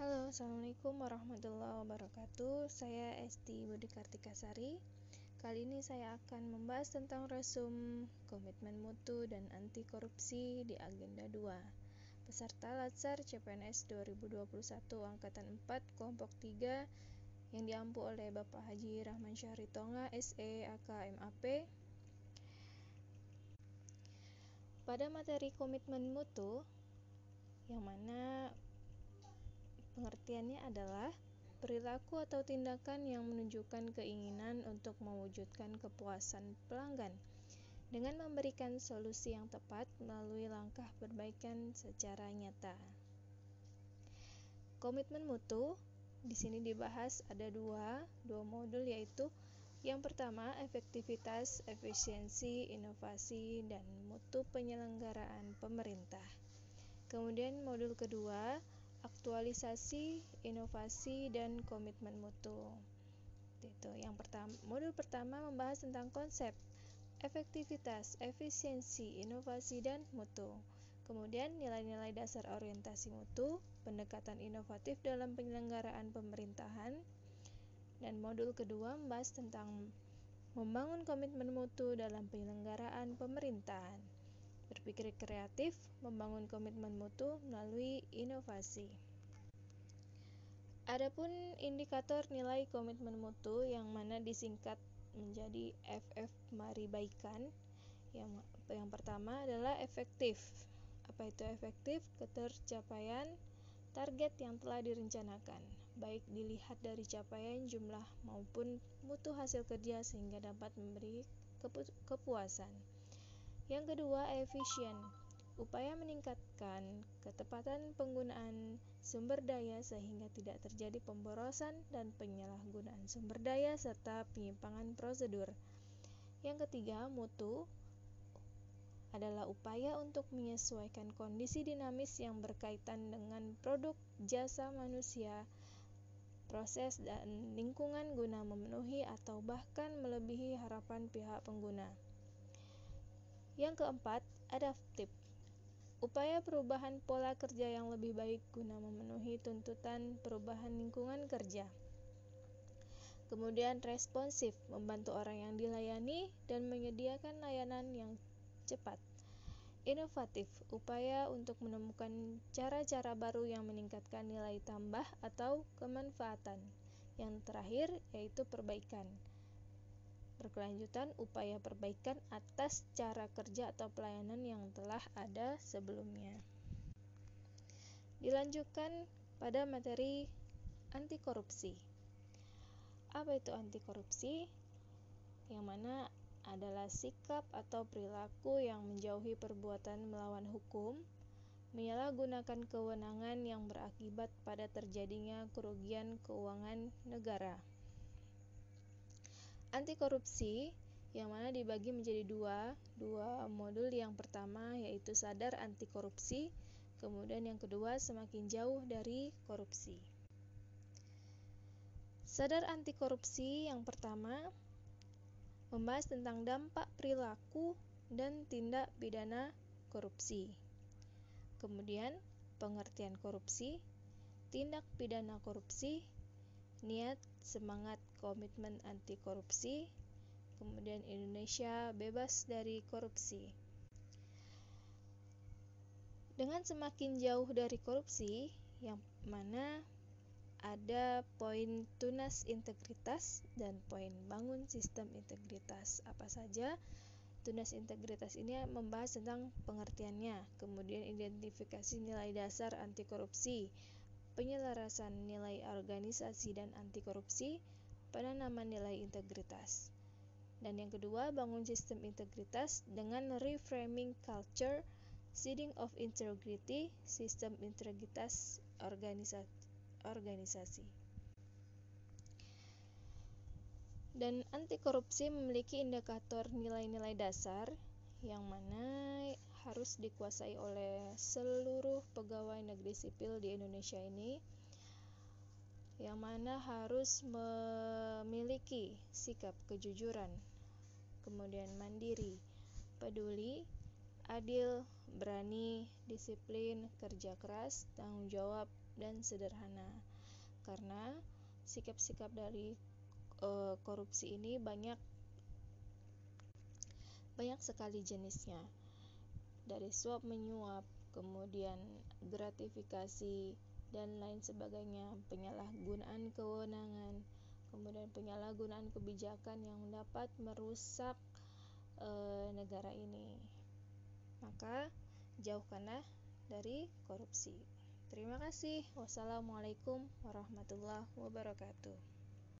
Halo, Assalamualaikum warahmatullahi wabarakatuh. Saya Esti Budi Kartikasari. Kali ini saya akan membahas tentang resum komitmen mutu dan anti korupsi di agenda 2. Peserta Latsar CPNS 2021 angkatan 4 kelompok 3 yang diampu oleh Bapak Haji Rahman Syahri Tonga SE AKMAP. Pada materi komitmen mutu yang mana Pengertiannya adalah perilaku atau tindakan yang menunjukkan keinginan untuk mewujudkan kepuasan pelanggan dengan memberikan solusi yang tepat melalui langkah perbaikan secara nyata. Komitmen mutu di sini dibahas ada dua, dua modul yaitu yang pertama efektivitas, efisiensi, inovasi, dan mutu penyelenggaraan pemerintah. Kemudian modul kedua aktualisasi, inovasi, dan komitmen mutu. Itu yang pertama. Modul pertama membahas tentang konsep efektivitas, efisiensi, inovasi, dan mutu. Kemudian nilai-nilai dasar orientasi mutu, pendekatan inovatif dalam penyelenggaraan pemerintahan, dan modul kedua membahas tentang membangun komitmen mutu dalam penyelenggaraan pemerintahan berpikir kreatif, membangun komitmen mutu melalui inovasi. Adapun indikator nilai komitmen mutu yang mana disingkat menjadi FF Mari Baikan. Yang yang pertama adalah efektif. Apa itu efektif? Ketercapaian target yang telah direncanakan, baik dilihat dari capaian jumlah maupun mutu hasil kerja sehingga dapat memberi kepuasan. Yang kedua, efisien. Upaya meningkatkan ketepatan penggunaan sumber daya sehingga tidak terjadi pemborosan dan penyalahgunaan sumber daya serta penyimpangan prosedur. Yang ketiga, mutu adalah upaya untuk menyesuaikan kondisi dinamis yang berkaitan dengan produk, jasa manusia, proses, dan lingkungan guna memenuhi atau bahkan melebihi harapan pihak pengguna. Yang keempat, adaptif. Upaya perubahan pola kerja yang lebih baik guna memenuhi tuntutan perubahan lingkungan kerja. Kemudian responsif, membantu orang yang dilayani dan menyediakan layanan yang cepat. Inovatif, upaya untuk menemukan cara-cara baru yang meningkatkan nilai tambah atau kemanfaatan. Yang terakhir yaitu perbaikan berkelanjutan upaya perbaikan atas cara kerja atau pelayanan yang telah ada sebelumnya. Dilanjutkan pada materi anti korupsi. Apa itu anti korupsi? Yang mana adalah sikap atau perilaku yang menjauhi perbuatan melawan hukum, menyalahgunakan kewenangan yang berakibat pada terjadinya kerugian keuangan negara. Anti korupsi yang mana dibagi menjadi dua, dua modul yang pertama yaitu sadar anti korupsi, kemudian yang kedua semakin jauh dari korupsi. Sadar anti korupsi yang pertama membahas tentang dampak perilaku dan tindak pidana korupsi. Kemudian pengertian korupsi, tindak pidana korupsi, niat, semangat, komitmen anti korupsi, kemudian Indonesia bebas dari korupsi. Dengan semakin jauh dari korupsi, yang mana ada poin tunas integritas dan poin bangun sistem integritas. Apa saja? Tunas integritas ini membahas tentang pengertiannya, kemudian identifikasi nilai dasar anti korupsi, penyelarasan nilai organisasi dan anti korupsi pada nama nilai integritas. Dan yang kedua, bangun sistem integritas dengan reframing culture, seeding of integrity, sistem integritas organisasi. Dan anti korupsi memiliki indikator nilai-nilai dasar yang mana harus dikuasai oleh seluruh pegawai negeri sipil di Indonesia ini yang mana harus memiliki sikap kejujuran, kemudian mandiri, peduli, adil, berani, disiplin, kerja keras, tanggung jawab, dan sederhana. Karena sikap-sikap dari e, korupsi ini banyak banyak sekali jenisnya. Dari suap menyuap, kemudian gratifikasi dan lain sebagainya, penyalahgunaan kewenangan, kemudian penyalahgunaan kebijakan yang dapat merusak e, negara ini. Maka jauhkanlah dari korupsi. Terima kasih. Wassalamualaikum warahmatullahi wabarakatuh.